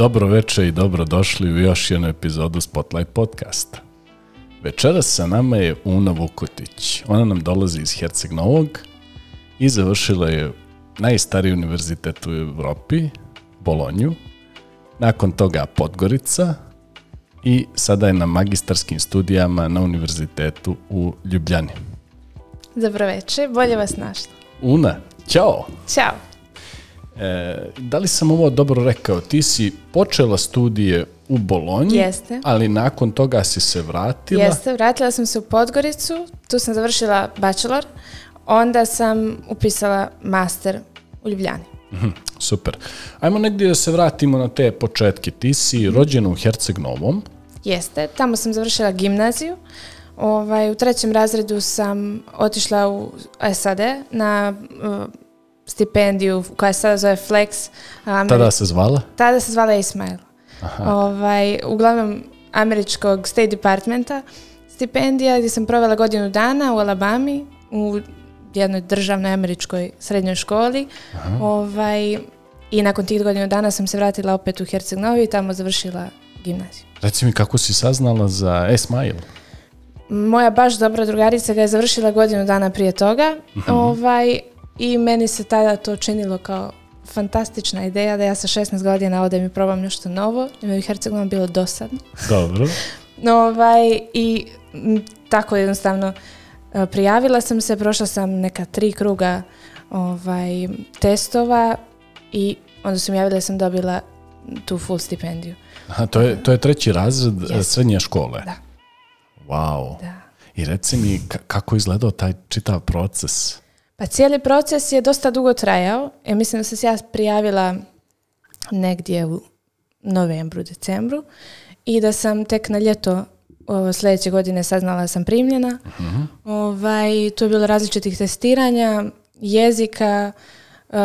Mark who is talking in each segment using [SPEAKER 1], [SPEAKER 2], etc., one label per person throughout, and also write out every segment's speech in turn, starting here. [SPEAKER 1] Dobro večer i dobro došli u još jednu epizodu Spotlight podcasta. Večeras sa nama je Una Vukotić. Ona nam dolazi iz Herceg Novog i završila je najstariji univerzitet u Europi, Bolonju, nakon toga Podgorica i sada je na magistarskim studijama na univerzitetu u Ljubljani.
[SPEAKER 2] Dobro večer, bolje vas našla.
[SPEAKER 1] Una, ćao!
[SPEAKER 2] Ćao!
[SPEAKER 1] E, da li sam ovo dobro rekao? Ti si počela studije u Bolonji,
[SPEAKER 2] Jeste.
[SPEAKER 1] ali nakon toga si se vratila.
[SPEAKER 2] Jeste, vratila sam se u Podgoricu, tu sam završila bachelor, onda sam upisala master u Ljubljani.
[SPEAKER 1] Mhm, super. Ajmo negdje da se vratimo na te početke. Ti si mhm. rođena u Herceg Novom.
[SPEAKER 2] Jeste, tamo sam završila gimnaziju. Ovaj, u trećem razredu sam otišla u SAD na stipendiju koja se sada zove Flex.
[SPEAKER 1] Ameri... Tada se zvala?
[SPEAKER 2] Tada se zvala Ismail. Ovaj, uglavnom američkog State Departmenta stipendija gdje sam provela godinu dana u Alabami u jednoj državnoj američkoj srednjoj školi. Ovaj, I nakon tih godinu dana sam se vratila opet u Herceg Novi i tamo završila gimnaziju.
[SPEAKER 1] Reci mi kako si saznala za Ismail
[SPEAKER 2] Moja baš dobra drugarica ga je završila godinu dana prije toga. Mhm. Ovaj, i meni se tada to činilo kao fantastična ideja da ja sa 16 godina odem i probam nešto novo. je u Hercegovini bilo dosadno.
[SPEAKER 1] Dobro.
[SPEAKER 2] no, ovaj, I tako jednostavno e, prijavila sam se, prošla sam neka tri kruga ovaj, testova i onda sam javila da sam dobila tu full stipendiju.
[SPEAKER 1] Aha, to je, to je treći razred yes. E, srednje škole?
[SPEAKER 2] Da.
[SPEAKER 1] Wow. Da. I reci mi kako je izgledao taj čitav proces?
[SPEAKER 2] Pa cijeli proces je dosta dugo trajao. Ja mislim da sam se ja prijavila negdje u novembru, decembru i da sam tek na ljeto sljedeće godine saznala da sam primljena. Mhm. Ovaj, tu je bilo različitih testiranja, jezika, e,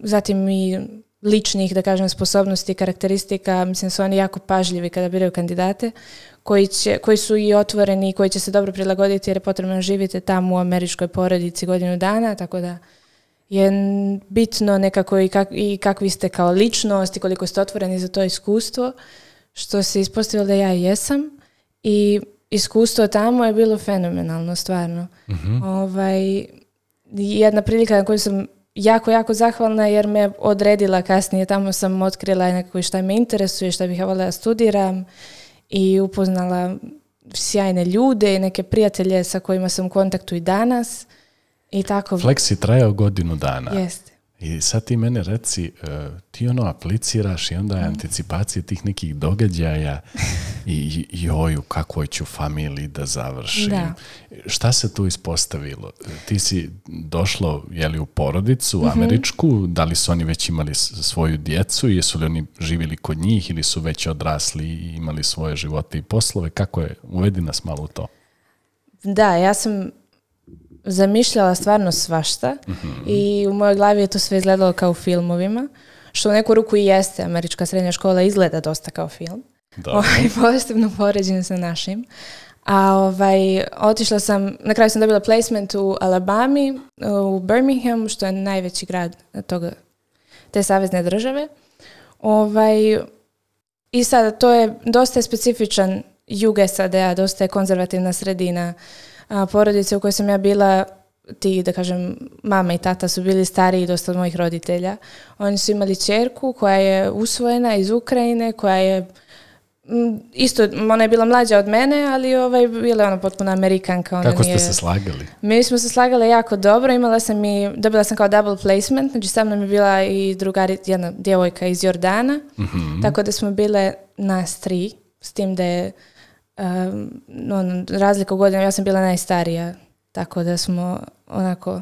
[SPEAKER 2] zatim i ličnih, da kažem, sposobnosti, karakteristika. Mislim su oni jako pažljivi kada biraju kandidate koji, će, koji su i otvoreni i koji će se dobro prilagoditi jer je potrebno živite tamo u američkoj porodici godinu dana, tako da je bitno nekako i, kak, kakvi ste kao ličnost i koliko ste otvoreni za to iskustvo, što se ispostavilo da ja jesam i iskustvo tamo je bilo fenomenalno, stvarno. Mhm. Ovaj, jedna prilika na koju sam jako, jako zahvalna jer me odredila kasnije, tamo sam otkrila nekako šta me interesuje, šta bih voljela studiram i upoznala sjajne ljude i neke prijatelje sa kojima sam u kontaktu i danas. I tako...
[SPEAKER 1] Flexi trajao godinu dana.
[SPEAKER 2] Jeste.
[SPEAKER 1] I sad ti mene reci, e, ti ono apliciraš i onda je anticipacija tih nekih događaja i, joj u kakvoj familiji da završim. Šta se tu ispostavilo? Ti si došla jeli, u porodicu mhm. američku, da li su oni već imali svoju djecu, jesu li oni živjeli kod njih ili su već odrasli i imali svoje živote i poslove? Kako je? Uvedi nas malo u to.
[SPEAKER 2] Da, ja sam zamišljala stvarno svašta mhm. i u mojoj glavi je to sve izgledalo kao u filmovima, što u neku ruku i jeste. Američka srednja škola izgleda dosta kao film. Ovaj, pozitivno poređen sa našim. A ovaj, otišla sam, na kraju sam dobila placement u Alabami, u Birmingham, što je najveći grad toga, te savezne države. Ovaj, I sada, to je dosta specifičan jug SAD-a, dosta je konzervativna sredina. A, porodice u kojoj sam ja bila, ti, da kažem, mama i tata su bili stariji dosta od mojih roditelja. Oni su imali čerku koja je usvojena iz Ukrajine, koja je isto, ona je bila mlađa od mene, ali ovaj, bila je ona potpuno amerikanka. Ona
[SPEAKER 1] Kako ste nije... se
[SPEAKER 2] slagali? Mi smo se slagali jako dobro, imala sam i, dobila sam kao double placement, znači sa mnom je bila i druga jedna djevojka iz Jordana, mhm. tako da smo bile nas tri, s tim da je um, razlika u godinu, ja sam bila najstarija, tako da smo onako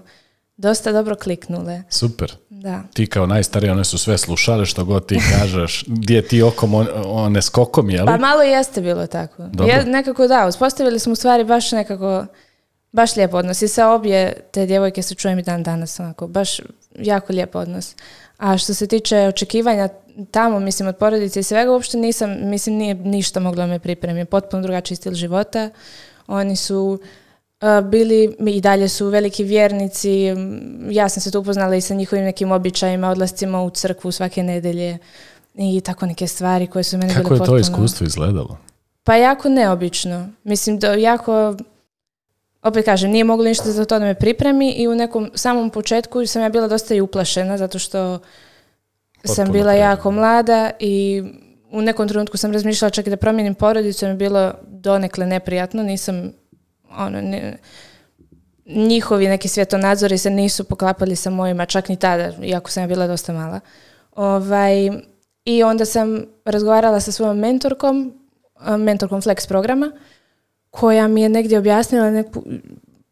[SPEAKER 2] dosta dobro kliknule.
[SPEAKER 1] Super.
[SPEAKER 2] Da.
[SPEAKER 1] Ti kao najstarije, one su sve slušale što god ti kažeš, gdje ti okom, one skokom, jel?
[SPEAKER 2] Pa malo jeste bilo tako.
[SPEAKER 1] Je,
[SPEAKER 2] nekako da, uspostavili smo stvari baš nekako, baš lijep odnos. I sa obje te djevojke se čujem i dan danas, onako, baš jako lijep odnos. A što se tiče očekivanja tamo, mislim, od porodice i svega, uopšte nisam, mislim, nije ništa moglo me pripremiti. Potpuno drugačiji stil života. Oni su bili i dalje su veliki vjernici. Ja sam se tu upoznala i sa njihovim nekim običajima, odlascima u crkvu svake nedelje i tako neke stvari koje su meni Kako
[SPEAKER 1] je to iskustvo izgledalo?
[SPEAKER 2] Pa jako neobično. Mislim, da jako... Opet kažem, nije moglo ništa za to da me pripremi i u nekom samom početku sam ja bila dosta i uplašena zato što sam bila jako mlada i u nekom trenutku sam razmišljala čak i da promijenim porodicu, mi je bilo donekle neprijatno, nisam ono, njihovi neki svjetonadzori se nisu poklapali sa mojima, čak ni tada, iako sam ja bila dosta mala. Ovaj, I onda sam razgovarala sa svojom mentorkom, mentorkom Flex programa, koja mi je negdje objasnila neku,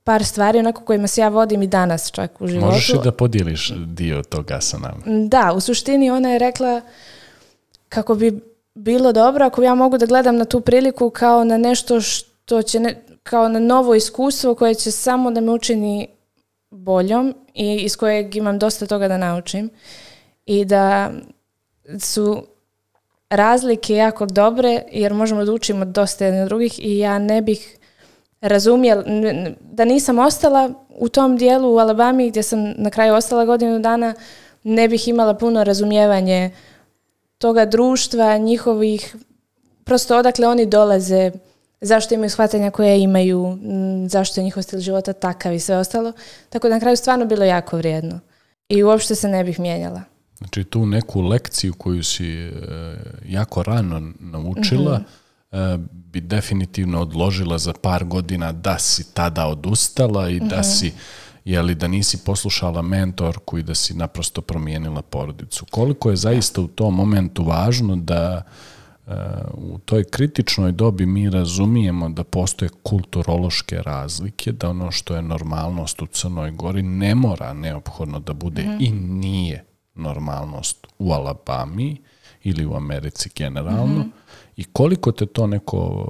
[SPEAKER 2] par stvari onako kojima se ja vodim i danas čak u životu.
[SPEAKER 1] Možeš
[SPEAKER 2] i
[SPEAKER 1] da podijeliš dio toga sa nama.
[SPEAKER 2] Da, u suštini ona je rekla kako bi bilo dobro ako ja mogu da gledam na tu priliku kao na nešto što će ne, kao na ono novo iskustvo koje će samo da me učini boljom i iz kojeg imam dosta toga da naučim i da su razlike jako dobre jer možemo da učimo dosta jedne od drugih i ja ne bih razumjela, da nisam ostala u tom dijelu u Alabami gdje sam na kraju ostala godinu dana, ne bih imala puno razumijevanje toga društva, njihovih, prosto odakle oni dolaze, zašto imaju shvatanja koje imaju, mm, zašto je njihov stil života takav i sve ostalo. Tako da na kraju stvarno bilo jako vrijedno. I uopšte se ne bih mijenjala.
[SPEAKER 1] Znači tu neku lekciju koju si e, jako rano naučila mhm. e, bi definitivno odložila za par godina da si tada odustala i da mhm. si jeli da nisi poslušala mentorku i da si naprosto promijenila porodicu. Koliko je zaista u tom momentu važno da u toj kritičnoj dobi mi razumijemo da postoje kulturološke razlike, da ono što je normalnost u Crnoj Gori ne mora neophodno da bude mhm. i nije normalnost u Alabami ili u Americi generalno mhm. i koliko te to neko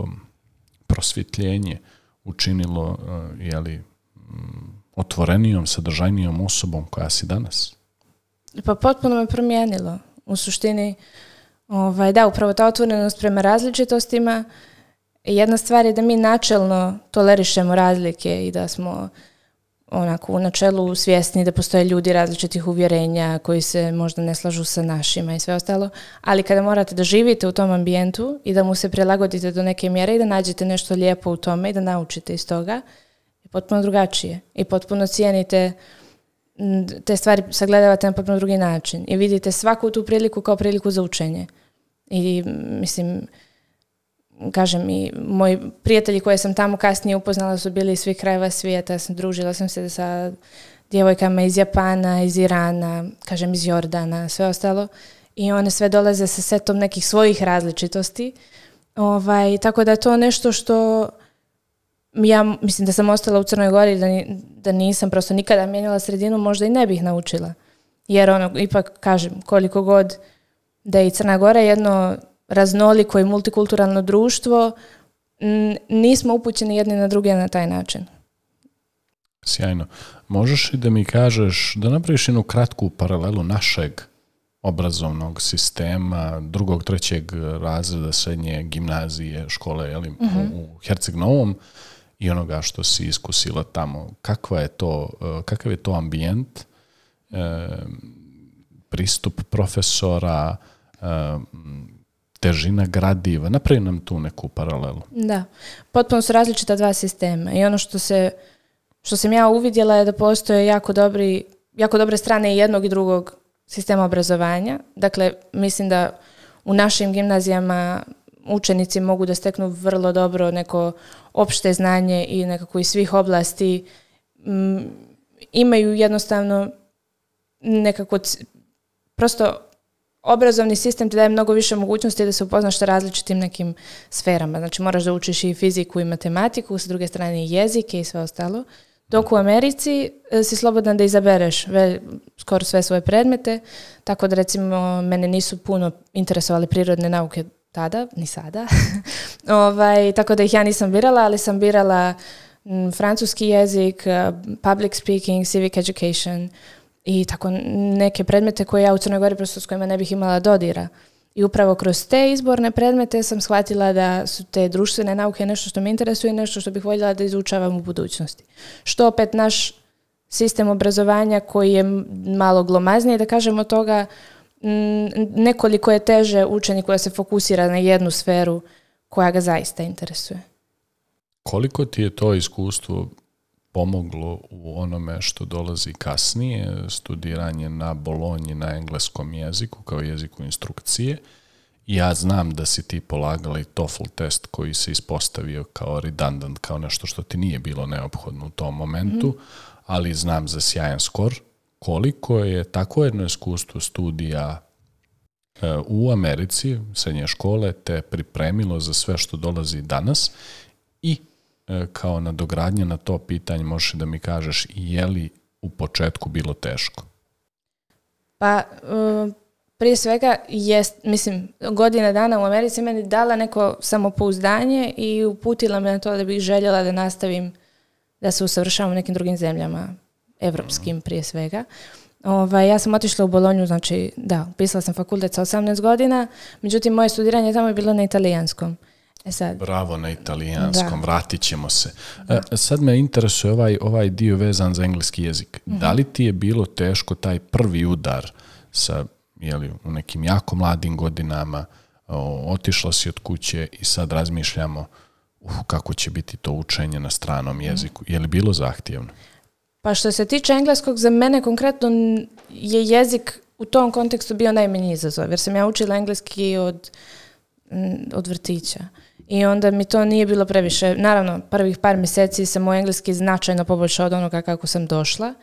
[SPEAKER 1] prosvjetljenje učinilo e, jeli, mm, otvorenijom, sadržajnijom osobom koja si danas?
[SPEAKER 2] Pa potpuno me promijenilo. U suštini Ovaj, da, upravo ta otvorenost prema različitostima. Jedna stvar je da mi načelno tolerišemo razlike i da smo onako u načelu svjesni da postoje ljudi različitih uvjerenja koji se možda ne slažu sa našima i sve ostalo, ali kada morate da živite u tom ambijentu i da mu se prilagodite do neke mjere i da nađete nešto lijepo u tome i da naučite iz toga, je potpuno drugačije i potpuno cijenite te stvari sagledavate na potpuno drugi način i vidite svaku tu priliku kao priliku za učenje. I mislim, kažem i moji prijatelji koje sam tamo kasnije upoznala su bili iz svih krajeva svijeta, sam družila sam se sa djevojkama iz Japana, iz Irana, kažem iz Jordana, sve ostalo i one sve dolaze sa setom nekih svojih različitosti. Ovaj, tako da je to nešto što ja mislim da sam ostala u Crnoj Gori, da, da nisam prosto nikada mijenjala sredinu, možda i ne bih naučila. Jer ono, ipak kažem, koliko god da je i Crna Gora jedno raznoliko i multikulturalno društvo, nismo upućeni jedni na druge na taj način.
[SPEAKER 1] Sjajno. Možeš li da mi kažeš, da napraviš jednu kratku paralelu našeg obrazovnog sistema drugog, trećeg razreda srednje gimnazije, škole jeli, mm u mhm. Herceg Novom i onoga što si iskusila tamo. Kakva je to, e, kakav je to ambijent, e, pristup profesora, težina gradiva. Napravi nam tu neku paralelu.
[SPEAKER 2] Da, potpuno su različita dva sistema i ono što se što sam ja uvidjela je da postoje jako, dobri, jako dobre strane i jednog i drugog sistema obrazovanja. Dakle, mislim da u našim gimnazijama učenici mogu da steknu vrlo dobro neko opšte znanje i nekako iz svih oblasti mm, imaju jednostavno nekako prosto obrazovni sistem ti daje mnogo više mogućnosti da se upoznaš sa različitim nekim sferama. Znači moraš da učiš i fiziku i matematiku, s druge strane i jezike i sve ostalo. Dok u Americi e, si slobodan da izabereš skoro sve svoje predmete, tako da recimo mene nisu puno interesovali prirodne nauke tada, ni sada. ovaj, tako da ih ja nisam birala, ali sam birala francuski jezik, e, public speaking, civic education, i tako neke predmete koje ja u Crnoj Gori prosto s kojima ne bih imala dodira. I upravo kroz te izborne predmete sam shvatila da su te društvene nauke nešto što me interesuje i nešto što bih voljela da izučavam u budućnosti. Što opet naš sistem obrazovanja koji je malo glomazniji, da kažemo toga, nekoliko je teže učenik koja se fokusira na jednu sferu koja ga zaista interesuje.
[SPEAKER 1] Koliko ti je to iskustvo pomoglo u onome što dolazi kasnije, studiranje na Bolonji na engleskom jeziku kao jeziku instrukcije. Ja znam da si ti polagala i TOEFL test koji se ispostavio kao redundant, kao nešto što ti nije bilo neophodno u tom momentu, mhm. ali znam za sjajan skor koliko je tako jedno iskustvo studija e, u Americi, srednje škole, te pripremilo za sve što dolazi danas i E, kao dogradnje na to pitanje možeš da mi kažeš je li u početku bilo teško?
[SPEAKER 2] Pa, e, prije svega, jest, mislim, godina dana u Americi meni dala neko samopouzdanje i uputila me na to da bih željela da nastavim da se usavršavam u nekim drugim zemljama, evropskim mhm. prije svega. Ova ja sam otišla u Bolonju, znači da, upisala sam fakultet sa 18 godina, međutim moje studiranje tamo je bilo na italijanskom.
[SPEAKER 1] E sad. Bravo na italijanskom, vratit ćemo se. E, sad me interesuje ovaj, ovaj dio vezan za engleski jezik. Mhm. Da li ti je bilo teško taj prvi udar sa jeli, u nekim jako mladim godinama, o, otišla si od kuće i sad razmišljamo uh, kako će biti to učenje na stranom mhm. jeziku. Je li bilo zahtjevno?
[SPEAKER 2] Pa što se tiče engleskog, za mene konkretno je jezik u tom kontekstu bio najmanji izazov, jer sam ja učila engleski od, od vrtića i onda mi to nije bilo previše. Naravno, prvih par mjeseci sam u engleski značajno poboljšao od onoga kako sam došla,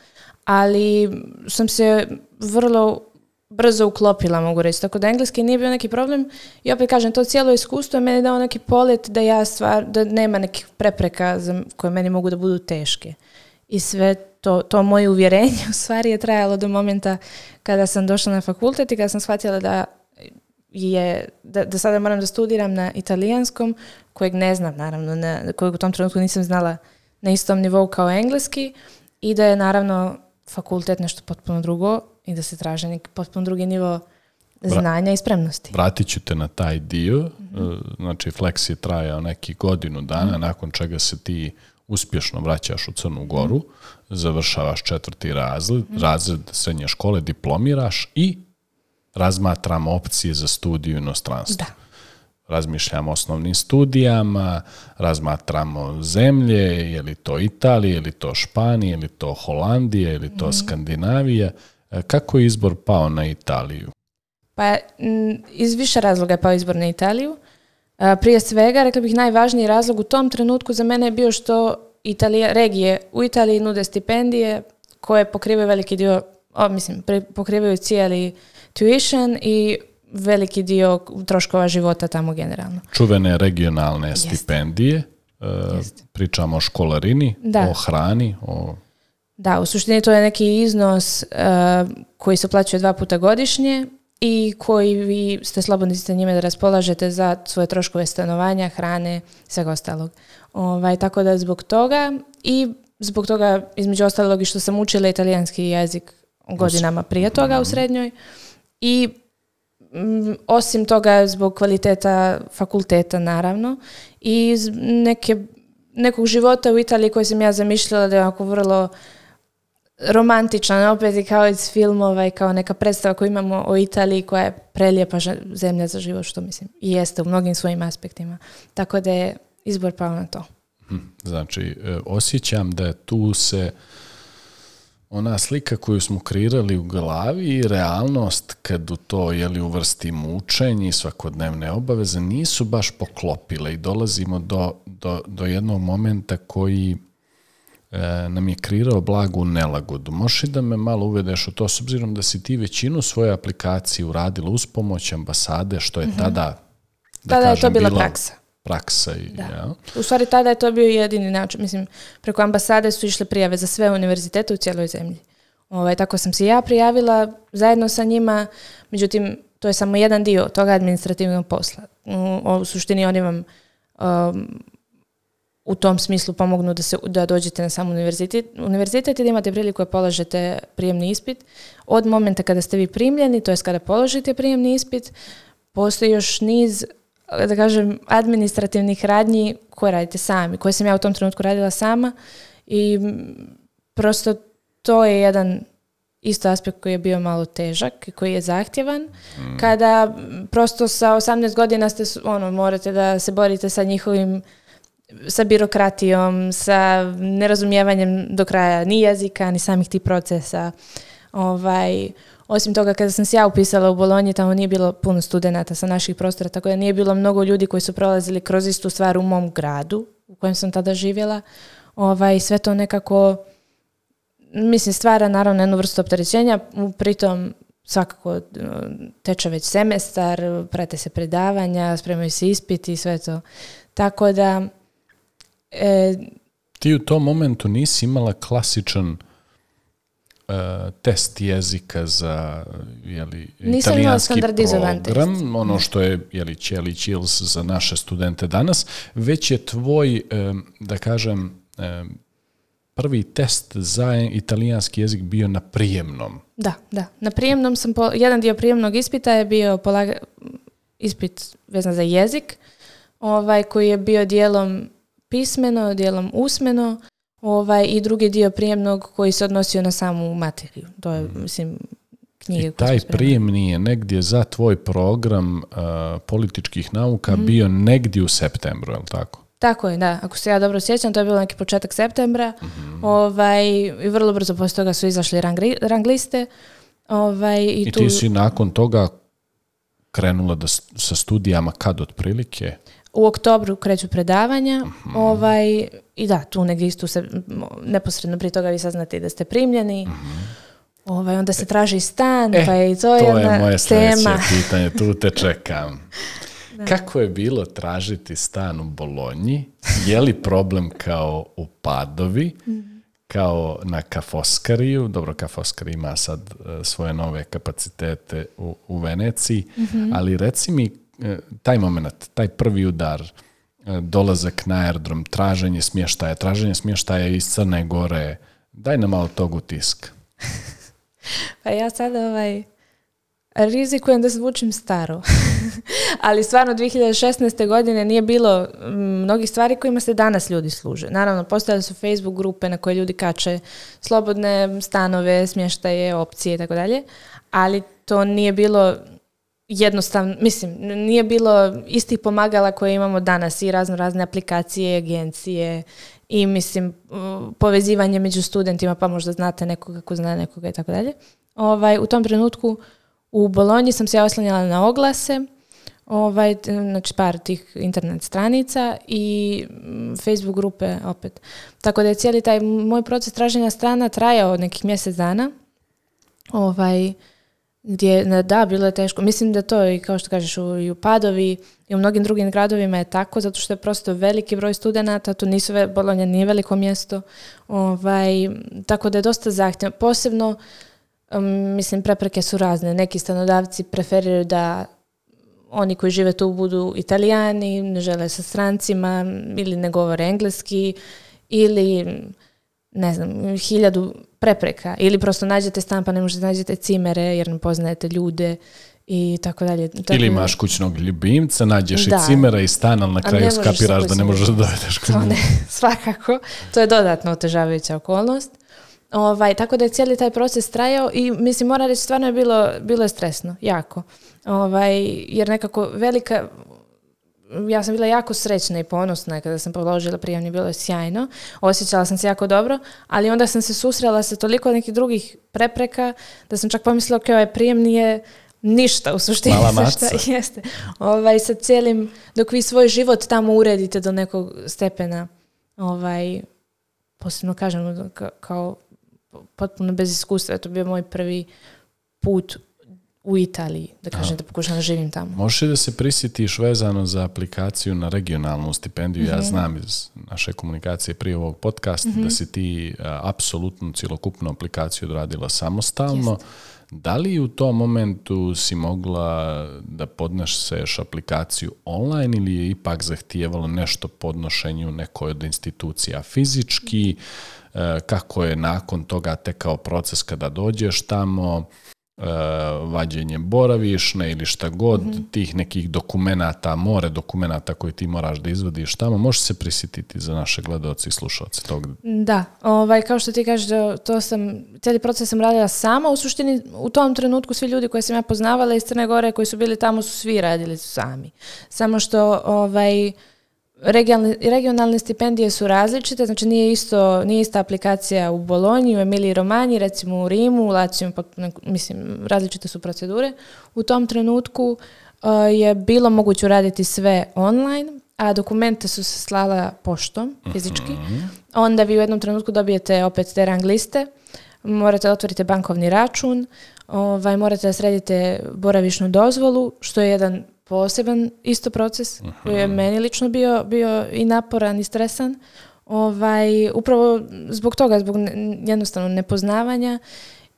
[SPEAKER 2] ali sam se vrlo brzo uklopila, mogu reći. Tako da engleski nije bio neki problem i opet kažem, to cijelo iskustvo je meni dao neki polet da ja stvar, da nema nekih prepreka za, koje meni mogu da budu teške. I sve to, to moje uvjerenje u stvari je trajalo do momenta kada sam došla na fakultet i kada sam shvatila da je, da, sada moram da studiram na italijanskom, kojeg ne znam naravno, na, kojeg u tom trenutku nisam znala na istom nivou kao engleski i da je naravno fakultet nešto potpuno drugo i da se traže potpuno drugi nivo znanja i spremnosti.
[SPEAKER 1] Vratit ću te na taj dio, mhm. e, znači Flex je trajao neki godinu dana, mhm. nakon čega se ti uspješno vraćaš u Crnu Goru, mhm. završavaš četvrti razred, razred srednje škole, diplomiraš i razmatramo opcije za studiju inostranstva. Razmišljamo o osnovnim studijama, razmatramo zemlje, je li to Italija, je li to Španija, je li to Holandija, je li to mhm. Skandinavija. E, kako je izbor pao na Italiju?
[SPEAKER 2] Pa iz više razloga je pao izbor na Italiju. E, prije svega, rekla bih, najvažniji razlog u tom trenutku za mene je bio što Italija, regije u Italiji nude stipendije koje pokrivaju veliki dio, o, mislim, pokrivaju cijeli tuition i veliki dio troškova života tamo generalno.
[SPEAKER 1] Čuvene regionalne stipendije, e, pričamo o školarini, da. o hrani, o...
[SPEAKER 2] Da, u suštini to je neki iznos e, koji se plaćuje dva puta godišnje i koji vi ste slobodni ste njime da raspolažete za svoje troškove stanovanja, hrane i svega ostalog. Ovaj, tako da zbog toga i zbog toga između ostalog i što sam učila italijanski jezik godinama prije toga u mhm. srednjoj, i mm, osim toga zbog kvaliteta fakulteta naravno i neke, nekog života u Italiji koji sam ja zamišljala da je ovako vrlo romantičan, opet i kao iz filmova i kao neka predstava koju imamo o Italiji koja je prelijepa zemlja za život, što mislim, i jeste u mnogim svojim aspektima. Tako da je izbor pao na to.
[SPEAKER 1] Hm, znači, e, osjećam da tu se ona slika koju smo kreirali u glavi i realnost kad u to jeli, uvrstimo učenje i svakodnevne obaveze nisu baš poklopile i dolazimo do, do, do jednog momenta koji e, nam je kreirao blagu nelagodu. Možeš i da me malo uvedeš u to s obzirom da si ti većinu svoje aplikacije uradila uz pomoć ambasade što je mhm. tada mm
[SPEAKER 2] da kažem, to bila, bila praksa
[SPEAKER 1] praksa. I,
[SPEAKER 2] Ja. U stvari tada je to bio jedini način. Mislim, preko ambasade su išle prijave za sve univerzitete u cijeloj zemlji. Ovaj, tako sam se ja prijavila zajedno sa njima, međutim, to je samo jedan dio toga administrativnog posla. U, suštini oni vam um, u tom smislu pomognu da, se, da dođete na sam univerzitet, univerzitet i da imate priliku da polažete prijemni ispit. Od momenta kada ste vi primljeni, to je kada položite prijemni ispit, postoji još niz da kažem, administrativnih radnji koje radite sami, koje sam ja u tom trenutku radila sama i prosto to je jedan isto aspekt koji je bio malo težak i koji je zahtjevan. Mm. Kada prosto sa 18 godina ste, ono, morate da se borite sa njihovim sa birokratijom, sa nerazumijevanjem do kraja ni jezika, ni samih tih procesa. Ovaj, osim toga, kada sam se ja upisala u Bolonji, tamo nije bilo puno studenata sa naših prostora, tako da nije bilo mnogo ljudi koji su prolazili kroz istu stvar u mom gradu u kojem sam tada živjela. Ovaj, sve to nekako, mislim, stvara naravno jednu vrstu opterećenja, pritom svakako teče već semestar, prate se predavanja, spremaju se ispiti i sve to. Tako da...
[SPEAKER 1] E, Ti u tom momentu nisi imala klasičan E, test jezika za jeli, Nisam italijanski program, ono što je jeli, Čeli Chills za naše studente danas, već je tvoj, e, da kažem, e, prvi test za italijanski jezik bio na prijemnom.
[SPEAKER 2] Da, da. Na prijemnom sam, jedan dio prijemnog ispita je bio polaga, ispit vezan za jezik, ovaj, koji je bio dijelom pismeno, dijelom usmeno ovaj, i drugi dio prijemnog koji se odnosio na samu materiju. To je, mm. mislim,
[SPEAKER 1] I taj prijemni je negdje za tvoj program uh, političkih nauka mm. bio negdje u septembru, je li tako?
[SPEAKER 2] Tako je, da. Ako se ja dobro sjećam, to je bilo neki početak septembra. Mm. Ovaj, I vrlo brzo poslije toga su izašli rangri, rangliste.
[SPEAKER 1] Ovaj, i, I tu... ti si nakon toga krenula da, sa studijama kad otprilike?
[SPEAKER 2] U oktobru kreću predavanja mhm. ovaj, i da, tu negdje isto se neposredno prije toga vi saznate da ste primljeni. Mhm. Ovaj, onda se e, traži stan, e, pa je i to, to je moje tema.
[SPEAKER 1] pitanje, tu te čekam. Kako je bilo tražiti stan u Bolonji? Je li problem kao u Padovi? Mhm. kao na Kafoskariju, dobro Kafoskar ima sad e, svoje nove kapacitete u, Veneciji, ali reci mi E, taj moment, taj prvi udar, e, dolazak na aerodrom, traženje smještaja, traženje smještaja iz Crne Gore, daj nam malo tog utisk.
[SPEAKER 2] pa ja sad ovaj, rizikujem da zvučim staro. Ali stvarno 2016. godine nije bilo mnogih stvari kojima se danas ljudi služe. Naravno, postojale su Facebook grupe na koje ljudi kače slobodne stanove, smještaje, opcije i tako dalje. Ali to nije bilo jednostavno, mislim, nije bilo istih pomagala koje imamo danas i razno razne aplikacije, agencije i mislim povezivanje među studentima, pa možda znate nekoga ko zna nekoga i tako dalje. Ovaj, u tom trenutku u Bolonji sam se ja oslanjala na oglase, ovaj, znači par tih internet stranica i Facebook grupe opet. Tako da je cijeli taj moj proces traženja strana trajao nekih mjesec dana. Ovaj, gdje, da, bilo je teško. Mislim da to i kao što kažeš u, i u Padovi i u mnogim drugim gradovima je tako, zato što je prosto veliki broj studenata, tu nisu, Bolonja nije veliko mjesto, ovaj, tako da je dosta zahtjevno. Posebno, mislim, prepreke su razne. Neki stanodavci preferiraju da oni koji žive tu budu italijani, ne žele sa strancima ili ne govore engleski ili ne znam, hiljadu prepreka ili prosto nađete stan pa ne možete nađete cimere jer ne poznajete ljude i tako dalje.
[SPEAKER 1] Ili imaš kućnog ljubimca, nađeš da. i cimera i stan, ali na kraju skapiraš da ne možeš da dovedeš
[SPEAKER 2] Svakako, to je dodatno otežavajuća okolnost. Ovaj, tako da je cijeli taj proces trajao i mislim moram reći stvarno je bilo, bilo je stresno, jako. Ovaj, jer nekako velika, ja sam bila jako srećna i ponosna kada sam položila prijemni, bilo je sjajno, osjećala sam se jako dobro, ali onda sam se susrela sa toliko nekih drugih prepreka da sam čak pomislila ok, ovaj prijemni je ništa u suštini
[SPEAKER 1] šta
[SPEAKER 2] jeste. Ovaj, sa cijelim, dok vi svoj život tamo uredite do nekog stepena, ovaj, posebno kažem, kao potpuno bez iskustva, to bio moj prvi put u Italiji, da kažem, da pokušam da živim tamo.
[SPEAKER 1] Možeš da se prisjetiš vezano za aplikaciju na regionalnu stipendiju, ja mhm. znam iz naše komunikacije prije ovog podcasta da mhm. si ti apsolutnu, cjelokupnu aplikaciju odradila samostalno. Da li u tom momentu si mogla da podneseš aplikaciju online ili je ipak zahtijevalo nešto podnošenju nekoj od institucija fizički? E, kako je nakon toga tekao proces kada dođeš tamo? Eh, vađenje boravišne ili šta god, mhm. tih nekih dokumenata, more dokumenata koje ti moraš da izvadiš tamo, možeš se prisjetiti za naše gledoci i slušalce tog?
[SPEAKER 2] Da, ovaj, kao što ti kažeš, to sam, cijeli proces sam radila sama, u suštini u tom trenutku svi ljudi koje sam ja poznavala iz Crne Gore koji su bili tamo su svi radili sami. Samo što ovaj, Regionalne, stipendije su različite, znači nije, isto, nije ista aplikacija u Bolonji, u Emiliji Romanji, recimo u Rimu, u Laciju, pa mislim, različite su procedure. U tom trenutku uh, je bilo moguće raditi sve online, a dokumente su se slala poštom, fizički. Mhm. Onda vi u jednom trenutku dobijete opet te rang liste, morate da otvorite bankovni račun, ovaj, morate da sredite boravišnu dozvolu, što je jedan poseban isto proces koji je mhm. meni lično bio, bio i naporan i stresan. Ovaj, upravo zbog toga, zbog jednostavno nepoznavanja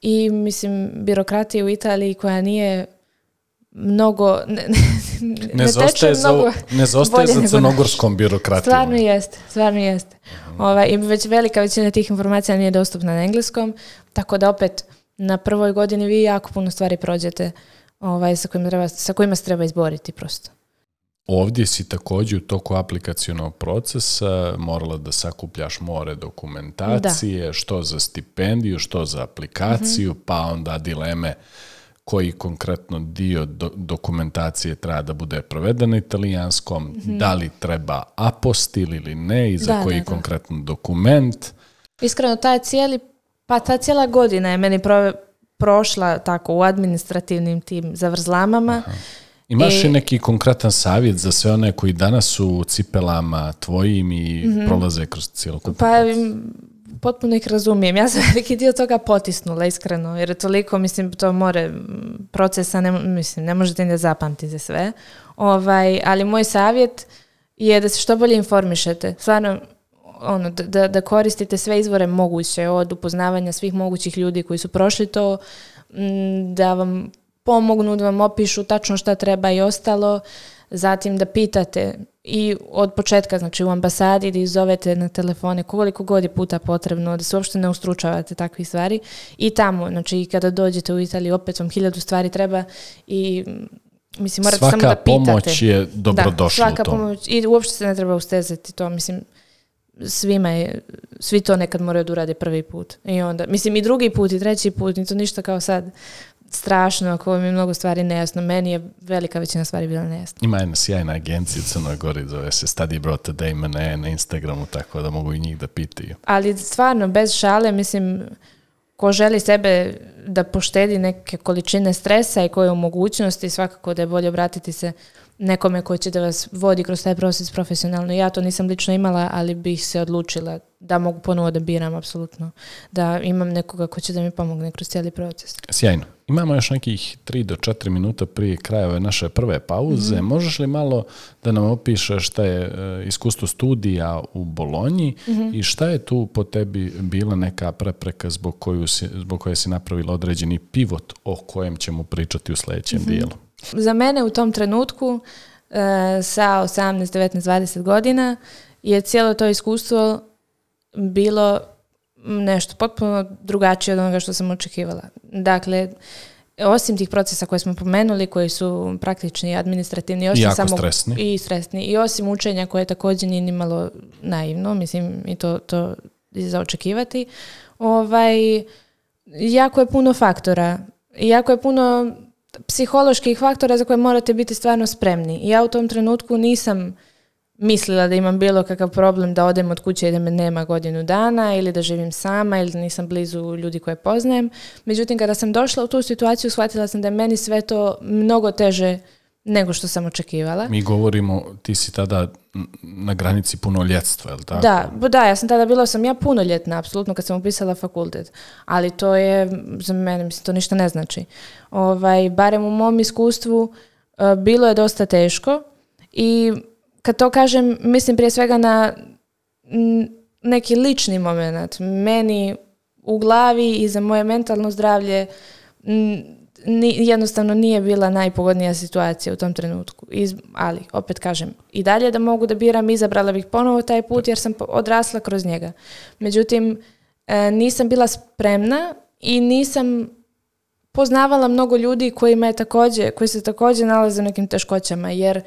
[SPEAKER 2] i mislim birokratije u Italiji koja nije mnogo ne, ne, ne,
[SPEAKER 1] za, ne zostaje za crnogorskom birokratijom.
[SPEAKER 2] Stvarno jeste, stvarno jeste. Mhm. Ovaj, I već velika većina tih informacija nije dostupna na engleskom, tako da opet na prvoj godini vi jako puno stvari prođete ovaj, sa, kojima treba, sa kojima se treba izboriti prosto.
[SPEAKER 1] Ovdje si također u toku aplikacionog procesa morala da sakupljaš more dokumentacije, što za stipendiju, što za aplikaciju, mhm. pa onda dileme koji konkretno dio dokumentacije treba da bude provedena italijanskom, mhm. da li treba apostil ili ne i za koji da, konkretno dokument.
[SPEAKER 2] Iskreno, taj cijeli, pa ta cijela godina je meni prove, prošla tako u administrativnim tim zavrzlamama. Aha.
[SPEAKER 1] Imaš e, li neki konkretan savjet za sve one koji danas su u cipelama tvojim i mhm. prolaze kroz cijelokupnu
[SPEAKER 2] Pa potpuno ih razumijem. Ja sam veliki dio toga potisnula, iskreno, jer toliko, mislim, to more procesa, ne, mislim, ne možete ne zapamtiti za sve. Ovaj, ali moj savjet je da se što bolje informišete. Stvarno, ono, da, da koristite sve izvore moguće od upoznavanja svih mogućih ljudi koji su prošli to, da vam pomognu, da vam opišu tačno šta treba i ostalo, zatim da pitate i od početka, znači u ambasadi da izovete na telefone koliko god je puta potrebno, da se uopšte ne ustručavate takvih stvari i tamo, znači kada dođete u Italiju opet vam hiljadu stvari treba i mislim
[SPEAKER 1] morate samo
[SPEAKER 2] da
[SPEAKER 1] pitate. Svaka pomoć je dobrodošla
[SPEAKER 2] svaka pomoć i uopšte se ne treba ustezati to, mislim svima je, svi to nekad moraju da urade prvi put. I onda, mislim i drugi put i treći put, ni to ništa kao sad strašno, ako mi je mnogo stvari nejasno. Meni je velika većina stvari bila nejasna.
[SPEAKER 1] Ima jedna sjajna agencija u Crnoj Gori, zove se Study Brought a Day, mene na Instagramu, tako da mogu i njih da pitaju.
[SPEAKER 2] Ali stvarno, bez šale, mislim, ko želi sebe da poštedi neke količine stresa i koje u mogućnosti, svakako da je bolje obratiti se nekome koji će da vas vodi kroz taj proces profesionalno. Ja to nisam lično imala, ali bih se odlučila da mogu ponovo da biram, apsolutno. Da imam nekoga ko će da mi pomogne kroz cijeli proces.
[SPEAKER 1] Sjajno. Imamo još nekih 3 do 4 minuta prije kraja ove naše prve pauze. Mhm. Možeš li malo da nam opiše šta je e, iskustvo studija u Bolonji mhm. i šta je tu po tebi bila neka prepreka zbog, koju zbog koje si napravila određeni pivot o kojem ćemo pričati u sljedećem mhm. dijelu?
[SPEAKER 2] Za mene u tom trenutku e, sa 18, 19, 20 godina je cijelo to iskustvo bilo nešto potpuno drugačije od onoga što sam očekivala. Dakle, osim tih procesa koje smo pomenuli, koji su praktični i administrativni,
[SPEAKER 1] još samo stresni.
[SPEAKER 2] i stresni. I osim učenja koje također nije ni malo naivno, mislim i to, to je za očekivati, ovaj, jako je puno faktora, jako je puno psiholoških faktora za koje morate biti stvarno spremni. Ja u tom trenutku nisam mislila da imam bilo kakav problem da odem od kuće i da me nema godinu dana ili da živim sama ili da nisam blizu ljudi koje poznajem. Međutim, kada sam došla u tu situaciju, shvatila sam da je meni sve to mnogo teže nego što sam očekivala.
[SPEAKER 1] Mi govorimo, ti si tada na granici punoljetstva, je li tako?
[SPEAKER 2] Da, da, ja sam tada bila sam ja punoljetna, apsolutno, kad sam upisala fakultet. Ali to je, za mene, mislim, to ništa ne znači. Ovaj, barem u mom iskustvu eh, bilo je dosta teško i kad to kažem, mislim prije svega na neki lični moment. Meni u glavi i za moje mentalno zdravlje ni, jednostavno nije bila najpogodnija situacija u tom trenutku. ali, opet kažem, i dalje da mogu da biram, izabrala bih ponovo taj put jer sam odrasla kroz njega. Međutim, e, nisam bila spremna i nisam poznavala mnogo ljudi je takođe koji se također nalaze u nekim teškoćama jer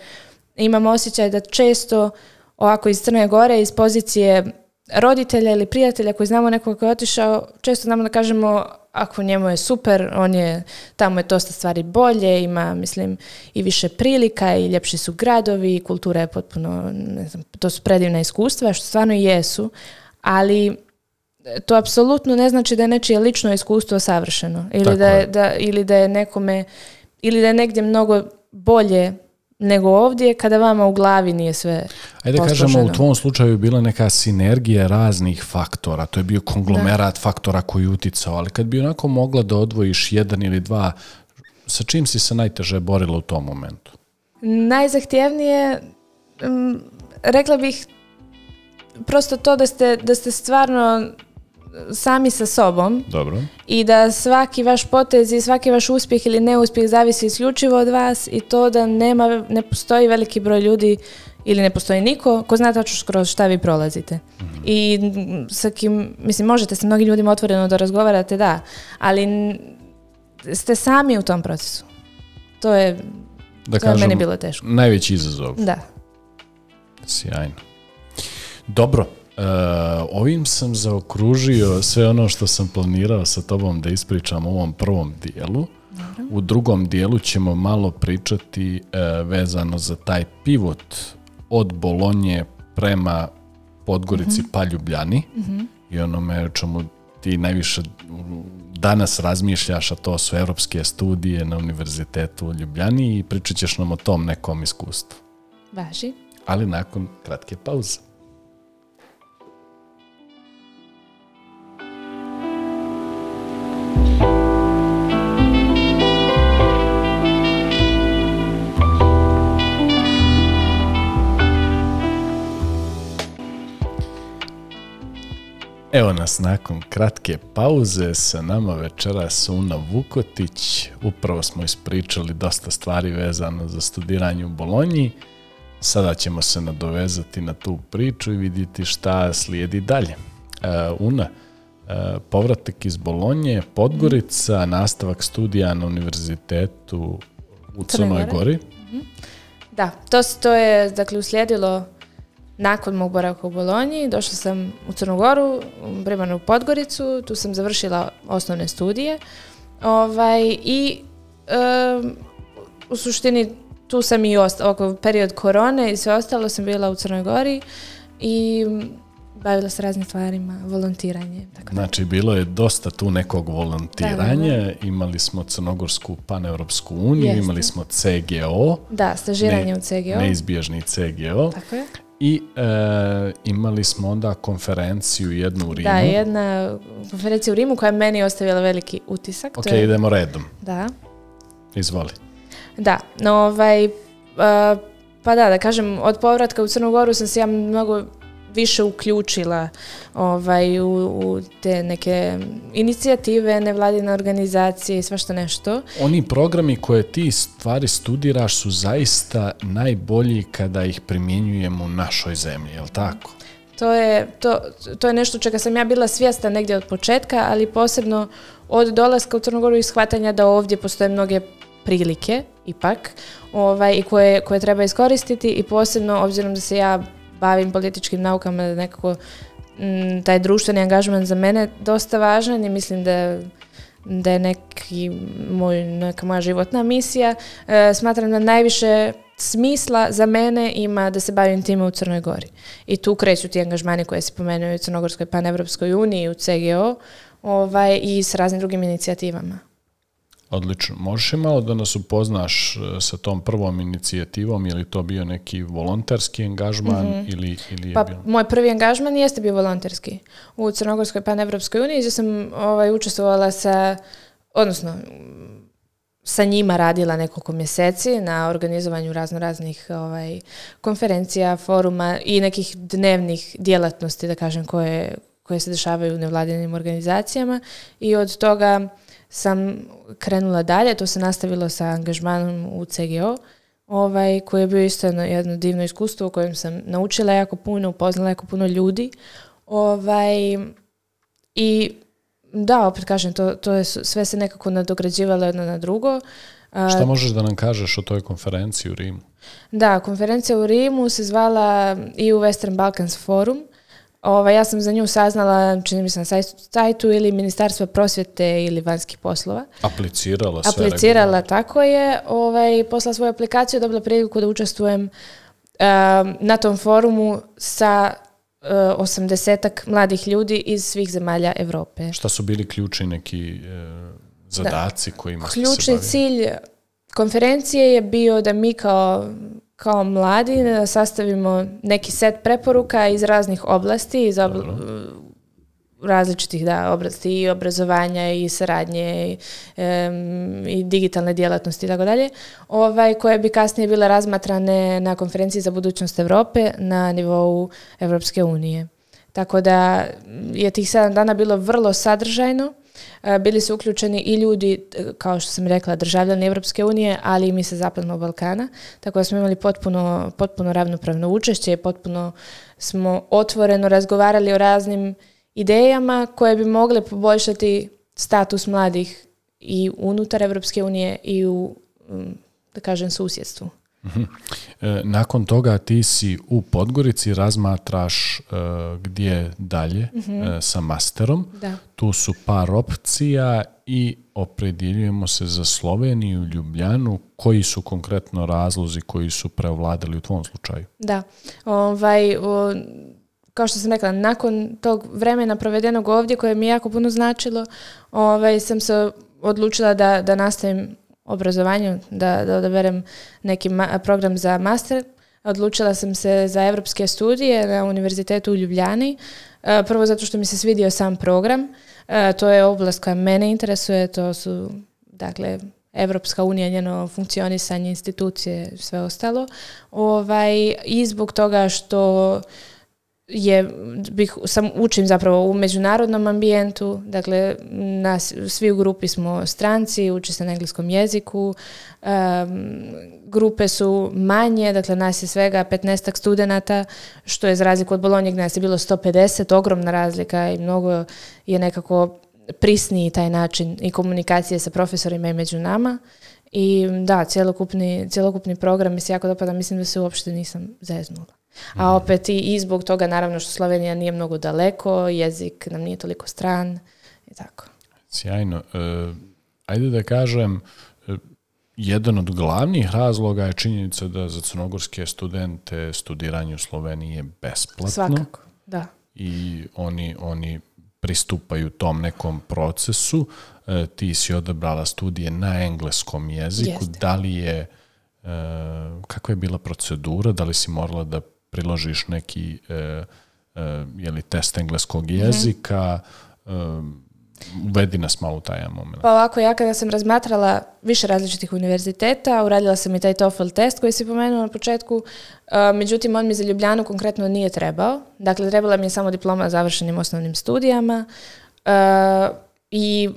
[SPEAKER 2] imam osjećaj da često ovako iz Crne Gore, iz pozicije roditelja ili prijatelja koji znamo nekoga koji je otišao, često znamo da kažemo ako njemu je super, on je, tamo je dosta stvari bolje, ima, mislim, i više prilika i ljepši su gradovi, i kultura je potpuno, ne znam, to su predivna iskustva, što stvarno jesu, ali e, to apsolutno ne znači da je nečije lično iskustvo savršeno ili, da da, ili da je nekome, ili da je negdje mnogo bolje nego ovdje kada vama u glavi nije sve Ajde kažemo,
[SPEAKER 1] u tvom slučaju je bila neka sinergija raznih faktora, to je bio konglomerat faktora koji uticao, ali kad bi onako mogla da odvojiš jedan ili dva, sa čim si se najteže borila u tom momentu?
[SPEAKER 2] Najzahtjevnije, mm, rekla bih prosto to da ste, da ste stvarno sami sa sobom
[SPEAKER 1] Dobro.
[SPEAKER 2] i da svaki vaš potez i svaki vaš uspjeh ili neuspjeh zavisi isključivo od vas i to da nema, ne postoji veliki broj ljudi ili ne postoji niko ko zna tačno kroz šta vi prolazite. Mhm. I sa kim, mislim, možete sa mnogim ljudima otvoreno da razgovarate, da, ali ste sami u tom procesu. To je,
[SPEAKER 1] da
[SPEAKER 2] to kažem, je meni bilo teško.
[SPEAKER 1] Najveći izazov.
[SPEAKER 2] Da.
[SPEAKER 1] Sjajno. Dobro, Uh, ovim sam zaokružio sve ono što sam planirao sa tobom da ispričam u ovom prvom dijelu. U drugom dijelu ćemo malo pričati eh, vezano za taj pivot od Bolonje prema Podgorici mhm. pa Ljubljani mhm. i onome čemu ti najviše danas razmišljaš, a to su evropske studije na Univerzitetu u Ljubljani i pričat ćeš nam o tom nekom iskustvu.
[SPEAKER 2] Važi.
[SPEAKER 1] Ali nakon kratke pauze. Evo nas nakon kratke pauze sa nama večera Suna Vukotić. Upravo smo ispričali dosta stvari vezano za studiranje u Bolonji. Sada ćemo se nadovezati na tu priču i vidjeti šta slijedi dalje. E, Una, e, povratak iz Bolonje, Podgorica, mhm. nastavak studija na univerzitetu u Crnoj Gori.
[SPEAKER 2] Mhm. Da, to, to je dakle, uslijedilo nakon mog boravka u Bolonji došla sam u Crnogoru, u Podgoricu, tu sam završila osnovne studije ovaj, i u suštini tu sam i oko period korone i sve ostalo sam bila u Crnoj Gori i bavila se raznim stvarima, volontiranje.
[SPEAKER 1] Tako znači, bilo je dosta tu nekog volontiranja, imali smo Crnogorsku paneuropsku uniju, imali smo CGO.
[SPEAKER 2] Da, stažiranje u CGO.
[SPEAKER 1] Neizbježni CGO. Tako je. I e, imali smo onda konferenciju jednu u Rimu.
[SPEAKER 2] Da, jedna konferencija u Rimu koja je meni ostavila veliki utisak.
[SPEAKER 1] Ok, idemo redom.
[SPEAKER 2] Da.
[SPEAKER 1] Izvoli.
[SPEAKER 2] Da, no ovaj, uh, pa da, da kažem, od povratka u Crnu Goru sam se ja mnogo više uključila ovaj, u, te neke inicijative, nevladine organizacije i svašta nešto.
[SPEAKER 1] Oni programi koje ti stvari studiraš su zaista najbolji kada ih primjenjujemo u našoj zemlji, je li tako?
[SPEAKER 2] To je, to, to je nešto čega sam ja bila svjesna negdje od početka, ali posebno od dolaska u Crnogoru i shvatanja da ovdje postoje mnoge prilike ipak ovaj, koje, koje treba iskoristiti i posebno obzirom da se ja bavim političkim naukama, nekako mm, taj društveni angažman za mene dosta važan i mislim da da je neki moj, neka moja životna misija. E, smatram da najviše smisla za mene ima da se bavim time u Crnoj Gori. I tu kreću ti angažmani koje se pomenuo u Crnogorskoj panevropskoj uniji, u CGO ovaj, i s raznim drugim inicijativama.
[SPEAKER 1] Odlično. Možeš li malo da nas upoznaš e, sa tom prvom inicijativom, je li to bio neki volonterski angažman mhm. ili, ili je pa, bilo...
[SPEAKER 2] Moj prvi angažman jeste bio volonterski. U Crnogorskoj panevropskoj uniji gdje sam ovaj, učestvovala sa, odnosno sa njima radila nekoliko mjeseci na organizovanju razno raznih ovaj, konferencija, foruma i nekih dnevnih djelatnosti, da kažem, koje, koje se dešavaju u nevladinim organizacijama i od toga sam krenula dalje, to se nastavilo sa angažmanom u CGO, ovaj, koji je bio isto jedno, divno iskustvo u kojem sam naučila jako puno, upoznala jako puno ljudi. Ovaj, I da, opet kažem, to, to je, sve se nekako nadograđivalo jedno na drugo.
[SPEAKER 1] Šta možeš da nam kažeš o toj konferenciji u Rimu?
[SPEAKER 2] Da, konferencija u Rimu se zvala u Western Balkans Forum ova, ja sam za nju saznala, čini mi se na sajtu ili Ministarstva prosvjete ili vanjskih poslova.
[SPEAKER 1] Aplicirala se.
[SPEAKER 2] Aplicirala, tako je. Ovaj, posla svoju aplikaciju, dobila priliku da učestvujem uh, na tom forumu sa eh, osamdesetak uh, mladih ljudi iz svih zemalja Europe.
[SPEAKER 1] Šta su bili ključni neki uh, zadaci da. kojima
[SPEAKER 2] Ključni cilj konferencije je bio da mi kao kao mladi e, sastavimo neki set preporuka iz raznih oblasti, iz e, različitih da, oblasti i obrazovanja i saradnje i, digitalne djelatnosti i tako dalje, ovaj, koje bi kasnije bile razmatrane na konferenciji za budućnost Europe na nivou Europske unije. Tako da je tih sedam dana bilo vrlo sadržajno E, bili su uključeni i ljudi, e, kao što sam rekla, državljani Evropske unije, ali i mi sa Zapadnog Balkana, tako da smo imali potpuno, potpuno ravnopravno učešće potpuno smo otvoreno razgovarali o raznim idejama koje bi mogle poboljšati status mladih i unutar Evropske unije i u, da kažem, susjedstvu.
[SPEAKER 1] E, nakon toga ti si u Podgorici, razmatraš e, gdje dalje e, mhm. sa masterom. Da. Tu su par opcija i opredjeljujemo se za Sloveniju, Ljubljanu. Koji su konkretno razlozi koji su prevladali u tvom slučaju?
[SPEAKER 2] Da, ovaj, kao što sam rekla, nakon tog vremena provedenog ovdje koje mi je jako puno značilo, ovaj, sam se odlučila da, da nastavim obrazovanju, da, da odaberem neki program za master, odlučila sam se za evropske studije na Univerzitetu u Ljubljani. E, prvo zato što mi se svidio sam program. E, to je oblast koja mene interesuje, to su dakle Evropska unija, njeno funkcionisanje, institucije, sve ostalo. Ovaj, I zbog toga što je, bih, sam, učim zapravo u međunarodnom ambijentu, dakle nas, svi u grupi smo stranci, uči se na engleskom jeziku, grupe su manje, dakle nas je svega 15 studenata, što je za razliku od Bolonje gdje nas je bilo 150, ogromna razlika i mnogo je nekako prisniji taj način i komunikacije sa profesorima i među nama. I da, cjelokupni, program mi se jako dopada, mislim da se uopšte nisam zeznula. A mhm. opet i, zbog toga naravno što Slovenija nije mnogo daleko, jezik nam nije toliko stran i tako.
[SPEAKER 1] Sjajno. E, ajde da kažem, e, jedan od glavnih razloga je činjenica da za crnogorske studente studiranje u Sloveniji je besplatno. Svakako, da. I oni, oni pristupaju tom nekom procesu. E, ti si odabrala studije na engleskom jeziku. Da li je, e, kakva je bila procedura, da li si morala da priložiš neki e, e, test engleskog mhm. jezika, mm -hmm. Uvedi nas malo u taj moment.
[SPEAKER 2] Pa ovako, ja kada sam razmatrala više različitih univerziteta, uradila sam i taj TOEFL test koji si spomenuo na početku, e, međutim on mi za Ljubljanu konkretno nije trebao. Dakle, trebala mi je samo diploma završenim osnovnim studijama e, i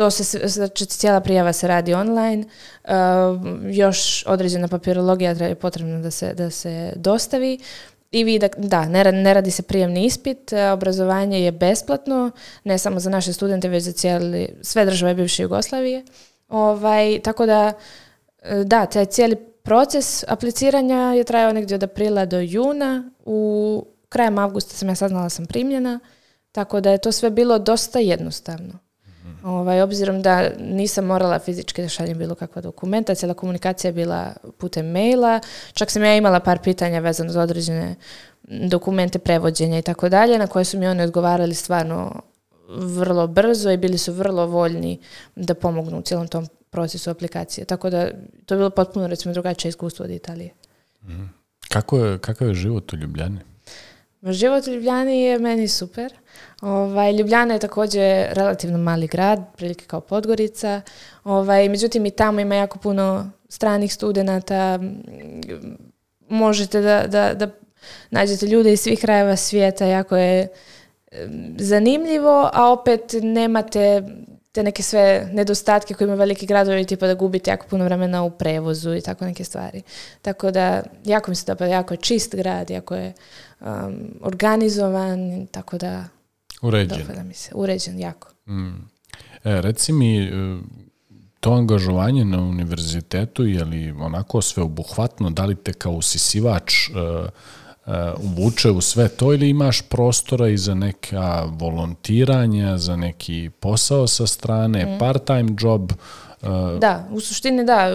[SPEAKER 2] to se, znači cijela prijava se radi online, ehm, još određena papirologija je potrebna da se, da se dostavi. I vi, da, da ne, ne radi se prijemni ispit, e, obrazovanje je besplatno, ne samo za naše studente, već za cijeli, sve države bivše Jugoslavije. Ovaj, tako da, e, da, taj cijeli proces apliciranja je trajao negdje od aprila do juna. U krajem avgusta sam ja saznala sam primljena, tako da je to sve bilo dosta jednostavno. Ovaj, obzirom da nisam morala fizički da šaljem bilo kakva dokumenta, cijela komunikacija je bila putem maila. Čak sam ja imala par pitanja vezano za određene dokumente prevođenja i tako dalje, na koje su mi oni odgovarali stvarno vrlo brzo i bili su vrlo voljni da pomognu u cijelom tom procesu aplikacije. Tako da to je bilo potpuno recimo drugačije iskustvo od Italije.
[SPEAKER 1] Mhm. Kako je, kakav je život u Ljubljani?
[SPEAKER 2] Život u Ljubljani je meni super. Ovaj, Ljubljana je također relativno mali grad, prilike kao Podgorica. Ovaj, međutim, i tamo ima jako puno stranih studenata. Možete da, da, da nađete ljude iz svih krajeva svijeta. Jako je zanimljivo, a opet nemate te neke sve nedostatke koje imaju veliki gradovi, tipa da gubite jako puno vremena u prevozu i tako neke stvari. Tako da, jako mi se dopada, jako je čist grad, jako je um, organizovan, tako da...
[SPEAKER 1] Uređen.
[SPEAKER 2] Da mi se. Uređen, jako. Mm.
[SPEAKER 1] E, reci mi, e, to angažovanje na univerzitetu je li onako sveobuhvatno, da li te kao usisivač e, e, uvuče u sve to ili imaš prostora i za neka volontiranja, za neki posao sa strane, mm. part-time job?
[SPEAKER 2] Da, u suštini da.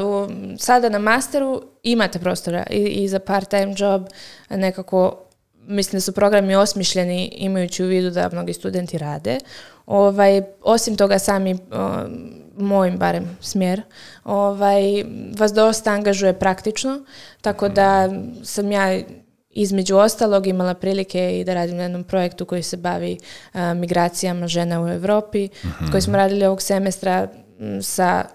[SPEAKER 2] Sada na masteru imate prostora i, i za part-time job nekako mislim da su programi osmišljeni imajući u vidu da mnogi studenti rade. Ovaj, osim toga sami mojim barem smjer ovaj, vas dosta angažuje praktično, tako da sam ja između ostalog imala prilike i da radim na jednom projektu koji se bavi migracijama žena u Europi, mhm. koji smo radili ovog semestra sa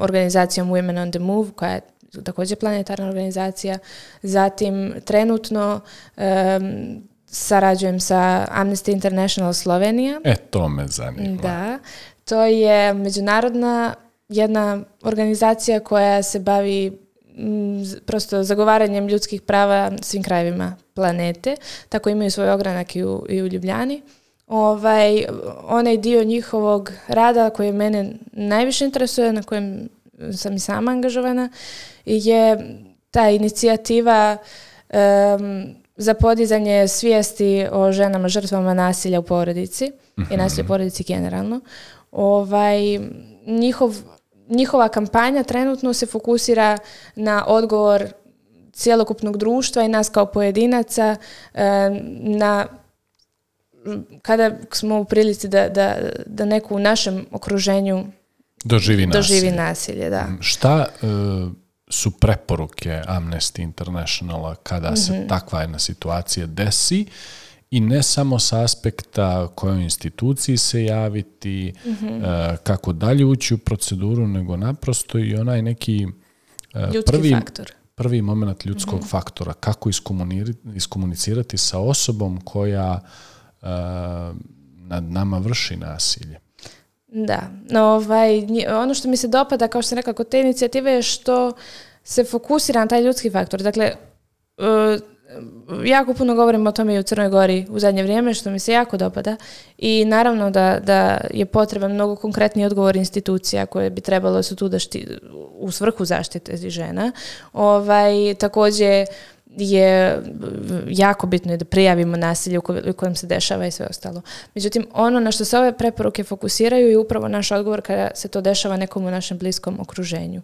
[SPEAKER 2] organizacijom Women on the Move koja je također planetarna organizacija. Zatim trenutno um, sarađujem sa Amnesty International Slovenija.
[SPEAKER 1] E, to me zanima.
[SPEAKER 2] Da, to je međunarodna jedna organizacija koja se bavi mm, prosto zagovaranjem ljudskih prava svim krajevima planete. Tako imaju svoj ogranak i u, i u Ljubljani. Ovaj, onaj dio njihovog rada koji mene najviše interesuje, na kojem sam i sama angažovana, je ta inicijativa za podizanje svijesti o ženama žrtvama nasilja u porodici i mhm. nasilja u porodici generalno. Ovaj, njihov, njihova kampanja trenutno se fokusira na odgovor cjelokupnog društva i nas kao pojedinaca na kada smo u prilici da, da, da neku u našem okruženju
[SPEAKER 1] doživi
[SPEAKER 2] nasilje. da. Mhm.
[SPEAKER 1] Šta e, su preporuke Amnesty Internationala kada se mhm. takva jedna situacija desi i ne samo s aspekta kojoj instituciji se javiti, e, mhm. kako dalje ući u proceduru, nego naprosto i onaj neki e, prvi, prvi moment ljudskog faktora, kako iskomunicirati sa osobom koja nad nama vrši nasilje.
[SPEAKER 2] Da, no, ovaj, ono što mi se dopada, kao što sam rekla, kod te inicijative je što se fokusira na taj ljudski faktor. Dakle, e, jako puno govorimo o tome i u Crnoj Gori u zadnje vrijeme, što mi se jako dopada. I naravno da, da je potreban mnogo konkretni odgovor institucija koje bi trebalo su tu da šti, u svrhu zaštite žena. Ovaj, također, je jako bitno je da prijavimo nasilje u kojem se dešava i sve ostalo. Međutim, ono na što se ove preporuke fokusiraju je upravo naš odgovor kada se to dešava nekom u našem bliskom okruženju.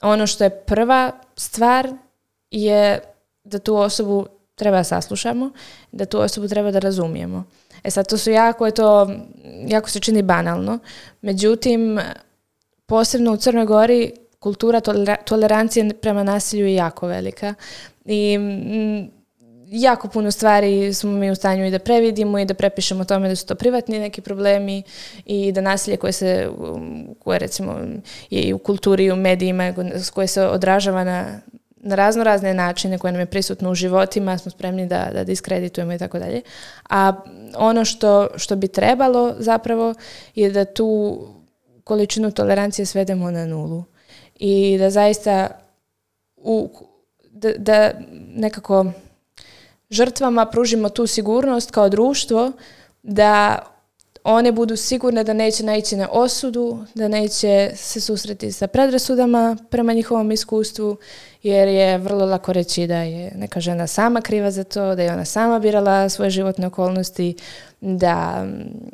[SPEAKER 2] Ono što je prva stvar je da tu osobu treba saslušamo, da tu osobu treba da razumijemo. E sad, to su jako, je to, jako se čini banalno. Međutim, posebno u Crnoj Gori kultura tolerancije prema nasilju je jako velika i mm, jako puno stvari smo mi u stanju i da previdimo i da prepišemo tome da su to privatni neki problemi i da nasilje koje se um, koje recimo je i u kulturi i u medijima koje se odražava na na razno razne načine koje nam je prisutno u životima, smo spremni da, da diskreditujemo i tako dalje. A ono što, što bi trebalo zapravo je da tu količinu tolerancije svedemo na nulu. I da zaista u, da, da nekako žrtvama pružimo tu sigurnost kao društvo da one budu sigurne da neće naići na osudu, da neće se susreti sa predrasudama prema njihovom iskustvu, jer je vrlo lako reći da je neka žena sama kriva za to, da je ona sama birala svoje životne okolnosti, da mm,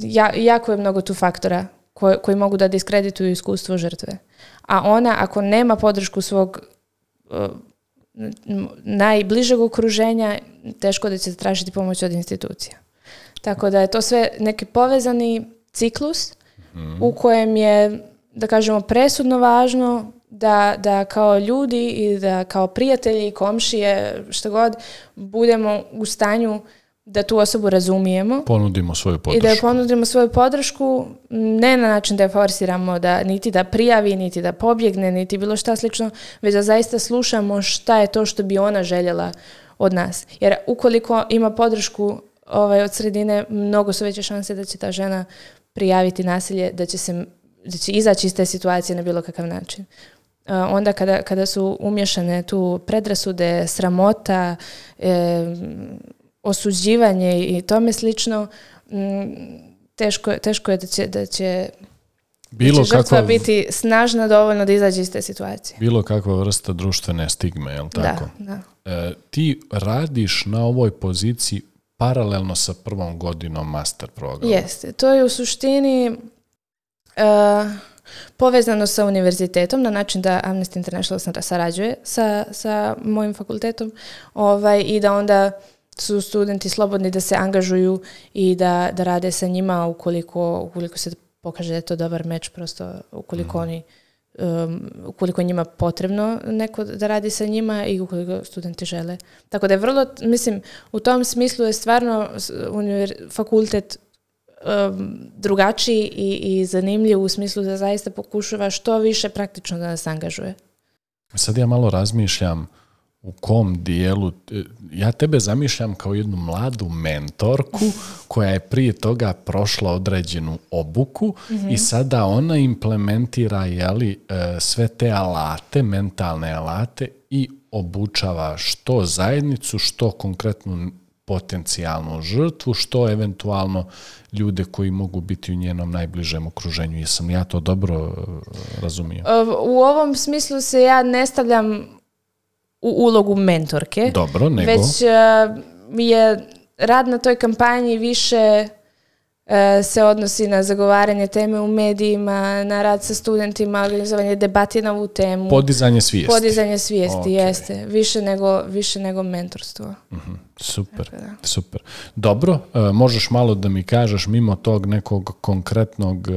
[SPEAKER 2] ja, jako je mnogo tu faktora koji, koji mogu da diskredituju iskustvo žrtve. A ona ako nema podršku svog Eh, najbližeg okruženja, teško da će tražiti pomoć od institucija. Tako da je to sve neki povezani ciklus mhm. u kojem je, da kažemo, presudno važno da, da kao ljudi i da kao prijatelji, komšije, što god, budemo u stanju da tu osobu razumijemo.
[SPEAKER 1] Ponudimo svoju
[SPEAKER 2] I da joj ponudimo svoju podršku, ne na način da je forsiramo da niti da prijavi, niti da pobjegne, niti bilo šta slično, već da zaista slušamo šta je to što bi ona željela od nas. Jer ukoliko ima podršku ovaj, od sredine, mnogo su veće šanse da će ta žena prijaviti nasilje, da će, se, da će izaći iz te situacije na bilo kakav način. Eh, onda kada, kada su umješane tu predrasude, sramota, osuđivanje i tome slično, mm, teško, teško je da će, da će bilo biti snažna dovoljno da izađe iz te situacije.
[SPEAKER 1] Bilo kakva vrsta društvene stigme, je li tako? Da, e, ti radiš na ovoj poziciji paralelno sa prvom godinom master programa.
[SPEAKER 2] Jeste, to je u suštini e, povezano sa univerzitetom na način da Amnesty International sarađuje sa, sa mojim fakultetom ovaj, i da onda su studenti slobodni da se angažuju i da, da rade sa njima ukoliko, ukoliko se pokaže da je to dobar meč, prosto ukoliko mhm. oni um, ukoliko njima potrebno neko da radi sa njima i ukoliko studenti žele. Tako da je vrlo, mislim, u tom smislu je stvarno fakultet um, drugačiji i, i zanimljiv u smislu da zaista pokušava što više praktično da nas angažuje.
[SPEAKER 1] Sad ja malo razmišljam u kom dijelu, e, ja tebe zamišljam kao jednu mladu mentorku koja je prije toga prošla određenu obuku i mhm. sada ona implementira jeli, e, sve te alate, mentalne alate i obučava što zajednicu, što konkretnu potencijalnu žrtvu, što eventualno ljude koji mogu biti u njenom najbližem okruženju. Jesam ja to dobro e, razumio?
[SPEAKER 2] U ovom smislu se ja ne stavljam u ulogu mentorke.
[SPEAKER 1] Dobro,
[SPEAKER 2] nego... Već mi eh, je rad na toj kampanji više E, se odnosi na zagovaranje teme u medijima, na rad sa studentima, organizovanje debati na ovu temu.
[SPEAKER 1] Podizanje svijesti.
[SPEAKER 2] Podizanje svijesti, jeste. Više nego, više nego mentorstvo. Mhm,
[SPEAKER 1] super, super. Dobro, e, možeš malo da mi kažeš mimo tog nekog konkretnog e,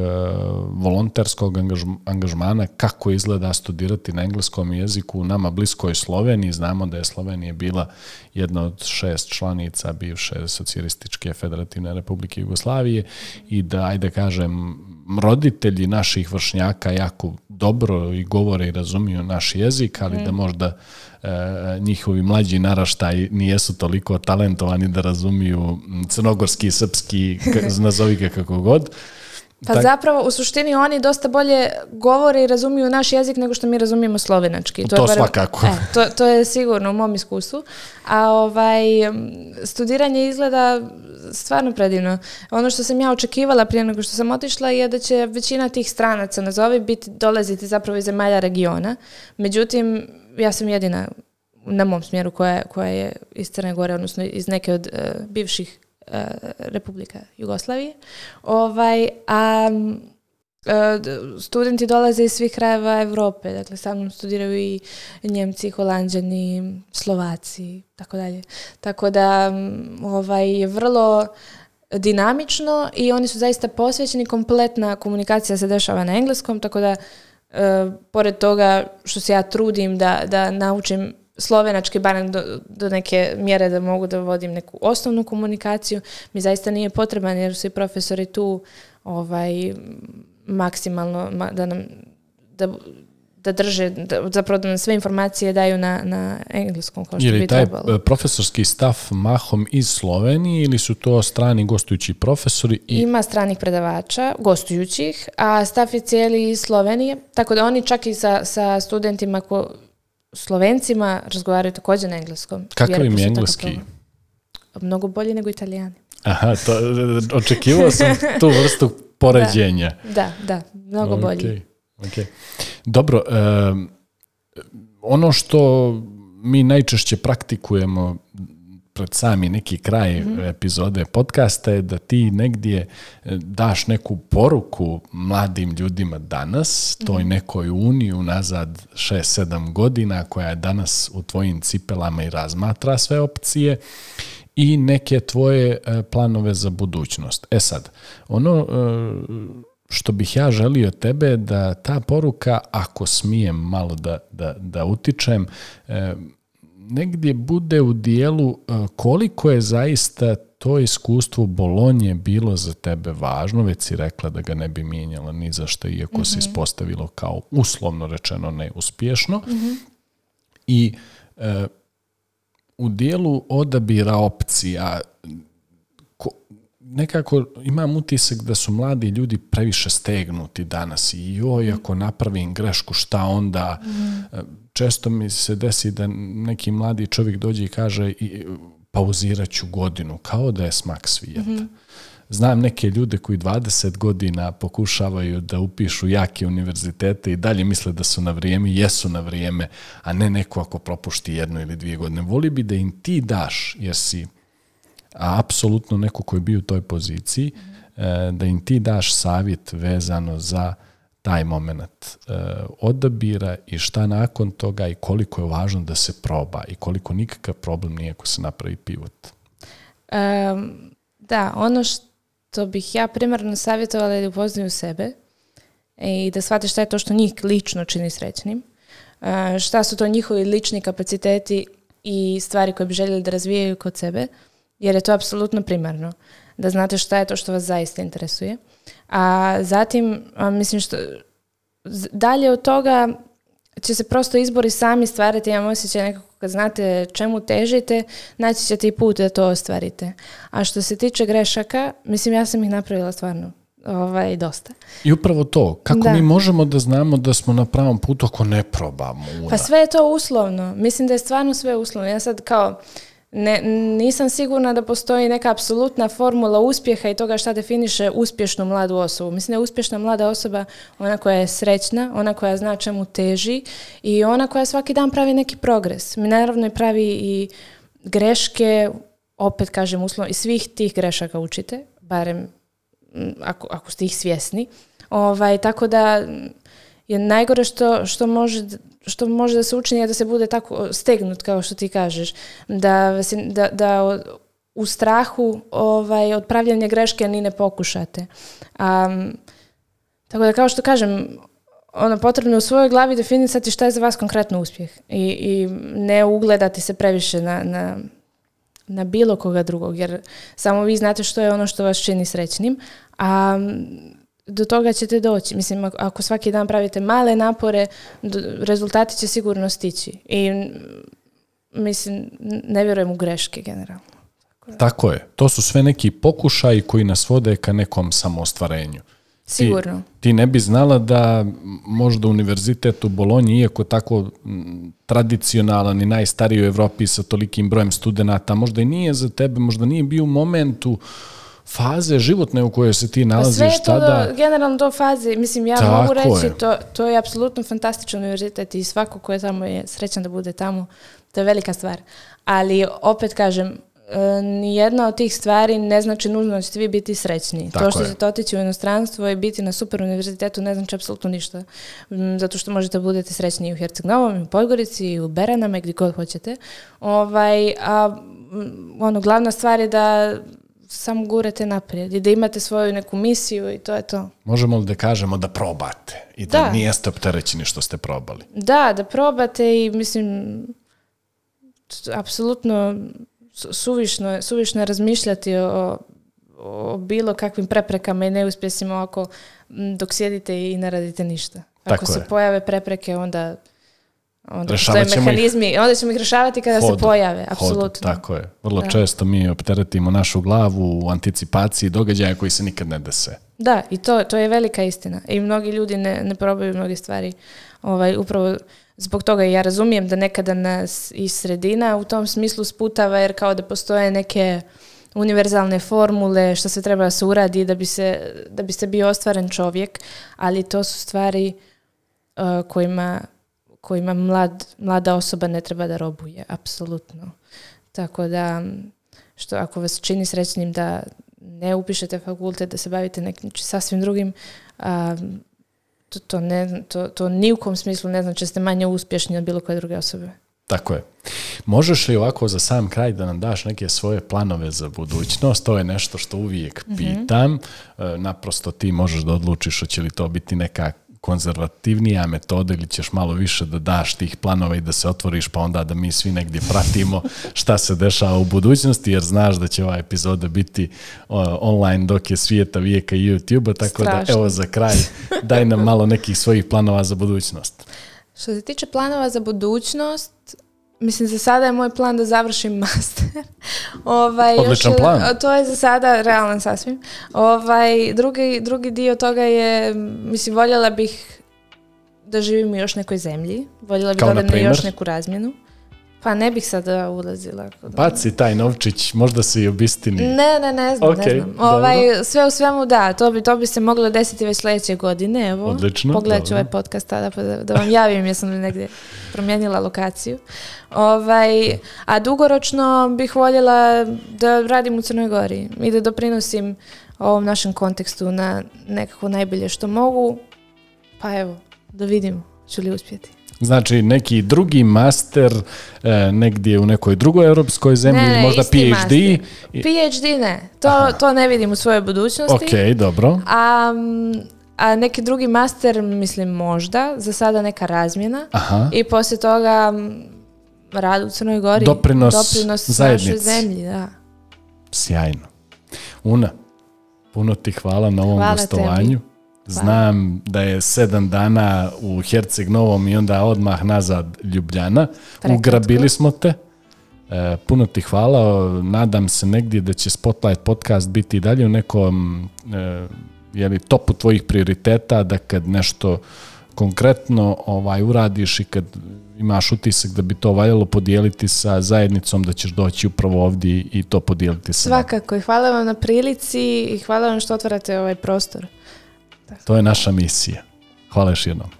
[SPEAKER 1] volonterskog angažmana kako izgleda studirati na engleskom jeziku u nama bliskoj Sloveniji. Znamo da je Slovenija bila jedna od šest članica bivše socijalističke federativne republike Jugoslavije i da, ajde kažem, roditelji naših vršnjaka jako dobro i govore i razumiju naš jezik, ali da mhm. možda e, njihovi mlađi naraštaj nijesu toliko talentovani da razumiju crnogorski, srpski, nazovike kako god.
[SPEAKER 2] Pa zapravo u suštini oni dosta bolje govore i razumiju naš jezik nego što mi razumijemo slovenački.
[SPEAKER 1] To, to je bar... svakako. E,
[SPEAKER 2] to, to, je sigurno u mom iskustvu. A ovaj, studiranje izgleda stvarno predivno. Ono što sam ja očekivala prije nego što sam otišla je da će većina tih stranaca nazovi biti dolaziti zapravo iz zemalja regiona. Međutim, ja sam jedina na mom smjeru koja, koja je iz Crne Gore, odnosno iz neke od e, bivših Eh, Republika Jugoslavije. Ovaj, a e, studenti dolaze iz svih krajeva Europe, dakle sa mnom studiraju i Njemci, Holandžani, Slovaci, tako dalje. Tako da ovaj, je vrlo dinamično i oni su zaista posvećeni, kompletna komunikacija se dešava na engleskom, tako da e, pored toga što se ja trudim da, da naučim slovenački barem do, neke mjere da mogu da vodim neku osnovnu komunikaciju mi zaista nije potreban jer su i profesori tu ovaj maksimalno da nam da, da drže, da, zapravo da nam sve informacije daju na, na engleskom
[SPEAKER 1] kao što je li taj e, profesorski stav mahom iz Slovenije ili su to strani gostujući profesori?
[SPEAKER 2] I... Ima stranih predavača, gostujućih, a stav je cijeli iz Slovenije, tako da oni čak i sa, sa studentima ko, Slovencima razgovaraju također na engleskom.
[SPEAKER 1] Kakav im je engleski?
[SPEAKER 2] Mnogo bolje nego italijani.
[SPEAKER 1] Aha, to, očekivao sam tu vrstu poređenja.
[SPEAKER 2] Da, da, mnogo okay, bolje.
[SPEAKER 1] Dobro, ono što mi najčešće praktikujemo pred sami neki kraj mhm. epizode podcasta je da ti negdje e, daš neku poruku mladim ljudima danas, toj mhm. nekoj uniji unazad 6-7 godina koja je danas u tvojim cipelama i razmatra sve opcije i neke tvoje e, planove za budućnost. E sad, ono e, što bih ja želio tebe da ta poruka, ako smijem malo da, da, da utičem, negdje bude u dijelu e, koliko je zaista to iskustvo Bolonje bilo za tebe važno, već si rekla da ga ne bi mijenjala ni za što, iako se mhm. ispostavilo kao uslovno rečeno neuspješno. Mhm. I e, u dijelu odabira opcija nekako imam utisak da su mladi ljudi previše stegnuti danas i joj, ako mhm. napravim grešku, šta onda... E, često mi se desi da neki mladi čovjek dođe i kaže i pauzirat ću godinu, kao da je smak svijeta. Mhm. Znam neke ljude koji 20 godina pokušavaju da upišu jake univerzitete i dalje misle da su na vrijeme, jesu na vrijeme, a ne neko ako propušti jednu ili dvije godine. Voli bi da im ti daš, jer si a apsolutno neko koji je bio u toj poziciji, mhm. e, da im ti daš savjet vezano za taj moment e, odabira i šta nakon toga i koliko je važno da se proba i koliko nikakav problem nije ako se napravi pivot.
[SPEAKER 2] da, ono što bih ja primarno savjetovala je da upoznaju sebe i da shvate šta je to što njih lično čini srećnim, e, šta su to njihovi lični kapaciteti i stvari koje bi željeli da razvijaju kod sebe, jer je to apsolutno primarno. Da znate šta je to što vas zaista interesuje. A zatim, mislim što, dalje od toga će se prosto izbori sami stvarati, imam osjećaj nekako kad znate čemu težite, naći ćete i put da to ostvarite. A što se tiče grešaka, mislim ja sam ih napravila stvarno ovaj, dosta.
[SPEAKER 1] I upravo to, kako mi možemo da znamo da smo na pravom putu ako ne probamo?
[SPEAKER 2] Pa sve je to uslovno, mislim da je stvarno sve uslovno. Ja sad kao, ne, nisam sigurna da postoji neka apsolutna formula uspjeha i toga šta definiše uspješnu mladu osobu. Mislim da je uspješna mlada osoba ona koja je srećna, ona koja zna čemu teži i ona koja svaki dan pravi neki progres. Mi naravno i pravi i greške, opet kažem uslovno, i svih tih grešaka učite, barem ako, ako ste ih svjesni. Ovaj, tako da je najgore što, što može što može da se učini je da se bude tako stegnut kao što ti kažeš, da, da, da u strahu ovaj, od pravljanja greške ni ne pokušate. Um, tako da kao što kažem, ono, potrebno je u svojoj glavi definisati šta je za vas konkretno uspjeh i, i ne ugledati se previše na, na, na bilo koga drugog, jer samo vi znate što je ono što vas čini srećnim, a do toga ćete doći. Mislim, ako svaki dan pravite male napore, rezultati će sigurno stići. I mislim, ne vjerujem u greške generalno.
[SPEAKER 1] Tako je. To su sve neki pokušaji koji nas vode ka nekom samoostvarenju.
[SPEAKER 2] Sigurno.
[SPEAKER 1] Ti, ne bi znala da možda univerzitet u Bolonji, iako tako tradicionalan i najstariji u Europi sa tolikim brojem studenata, možda i nije za tebe, možda nije bio u momentu faze životne u kojoj se ti pa nalaziš sve je to
[SPEAKER 2] generalno do faze, mislim ja mogu reći, To, to je apsolutno fantastičan univerzitet i svako ko je tamo je srećan da bude tamo, to je velika stvar. Ali opet kažem, e, nijedna od tih stvari ne znači nužno da ćete vi biti srećni. Tako to što ćete otići u inostranstvo i biti na super univerzitetu ne znači apsolutno ništa. Zato što možete budete srećni i u Herceg-Novom, i u Podgorici, i u Beranama, gdje god hoćete. Ovaj, a ono, glavna stvar je da samo gurate naprijed i da imate svoju neku misiju i to je to.
[SPEAKER 1] Možemo li da kažemo da probate i da, da. nijeste opterećeni što ste probali?
[SPEAKER 2] Da, da probate i mislim, apsolutno suvišno, suvišno je razmišljati o, bilo kakvim preprekama i neuspjesima ako dok sjedite i ne radite ništa. Ako se pojave prepreke, onda Onda Rešavat ćemo mehanizmi, ih, onda ćemo ih kada se pojave, apsolutno.
[SPEAKER 1] Tako je. Vrlo često mi opteretimo našu glavu u anticipaciji događaja koji se nikad ne dese.
[SPEAKER 2] Da, i to, to je velika istina. I mnogi ljudi ne, ne probaju mnoge stvari. Ovaj, upravo zbog toga ja razumijem da nekada nas i sredina u tom smislu sputava jer kao da postoje neke univerzalne formule što se treba da se uradi da bi se, da bio ostvaren čovjek, ali to su stvari eh, kojima kojima mlad, mlada osoba ne treba da robuje, apsolutno. Tako da, što ako vas čini srećnim da ne upišete fakultet, da se bavite nekim sasvim drugim, a, to, to, ne, to, to ni u kom smislu ne znači da ste manje uspješni od bilo koje druge osobe.
[SPEAKER 1] Tako je. Možeš li ovako za sam kraj da nam daš neke svoje planove za budućnost? To je nešto što uvijek mhm. pitam. E, naprosto ti možeš da odlučiš hoće li to biti neka konzervativnija metoda ili ćeš malo više da daš tih planova i da se otvoriš pa onda da mi svi negdje pratimo šta se dešava u budućnosti jer znaš da će ova epizoda biti online dok je svijeta vijeka i YouTube-a, tako da evo za kraj daj nam malo nekih svojih planova za budućnost.
[SPEAKER 2] Što se tiče planova za budućnost, Mislim, za sada je moj plan da završim master.
[SPEAKER 1] ovaj, Odličan
[SPEAKER 2] To je za sada realan sasvim. Ovaj, drugi, drugi dio toga je, mislim, voljela bih da živim u još nekoj zemlji. Voljela bih da na još neku razmjenu. Pa ne bih sada e, ulazila.
[SPEAKER 1] Baci taj novčić, možda se i obistini.
[SPEAKER 2] Ne, ne, ne znam, ne znam. Ovaj, sve u svemu da, to bi, to bi se moglo desiti već sljedeće godine. Evo, Odlično. Pogledat ću ovaj podcast tada pa da, da vam javim jesam li negdje promijenila lokaciju. Ovaj, a dugoročno bih voljela da radim u Crnoj Gori i da doprinosim ovom našem kontekstu na nekako najbolje što mogu. Pa evo, da vidim, ću li uspjeti.
[SPEAKER 1] Znači neki drugi master e, negdje u nekoj drugoj europskoj zemlji, ne, možda PhD.
[SPEAKER 2] PhD ne, to, to ne vidim u svojoj budućnosti.
[SPEAKER 1] dobro.
[SPEAKER 2] A, a neki drugi master, mislim možda, za sada neka razmjena i poslije toga rad u Crnoj Gori.
[SPEAKER 1] Doprinos, doprinos zajednici. našoj
[SPEAKER 2] zemlji, da.
[SPEAKER 1] Sjajno. Una, puno ti hvala na ovom hvala pa. Znam da je sedam dana u Herceg Novom i onda odmah nazad Ljubljana. Ugrabili smo te. E, puno ti hvala. Nadam se negdje da će Spotlight podcast biti i dalje u nekom e, je li topu tvojih prioriteta, da kad nešto konkretno ovaj uradiš i kad imaš utisak da bi to valjalo podijeliti sa zajednicom, da ćeš doći upravo ovdje i to podijeliti sa
[SPEAKER 2] Svakako i hvala vam na prilici i hvala vam što otvarate ovaj prostor.
[SPEAKER 1] To je naša misija. Hvala još jednom.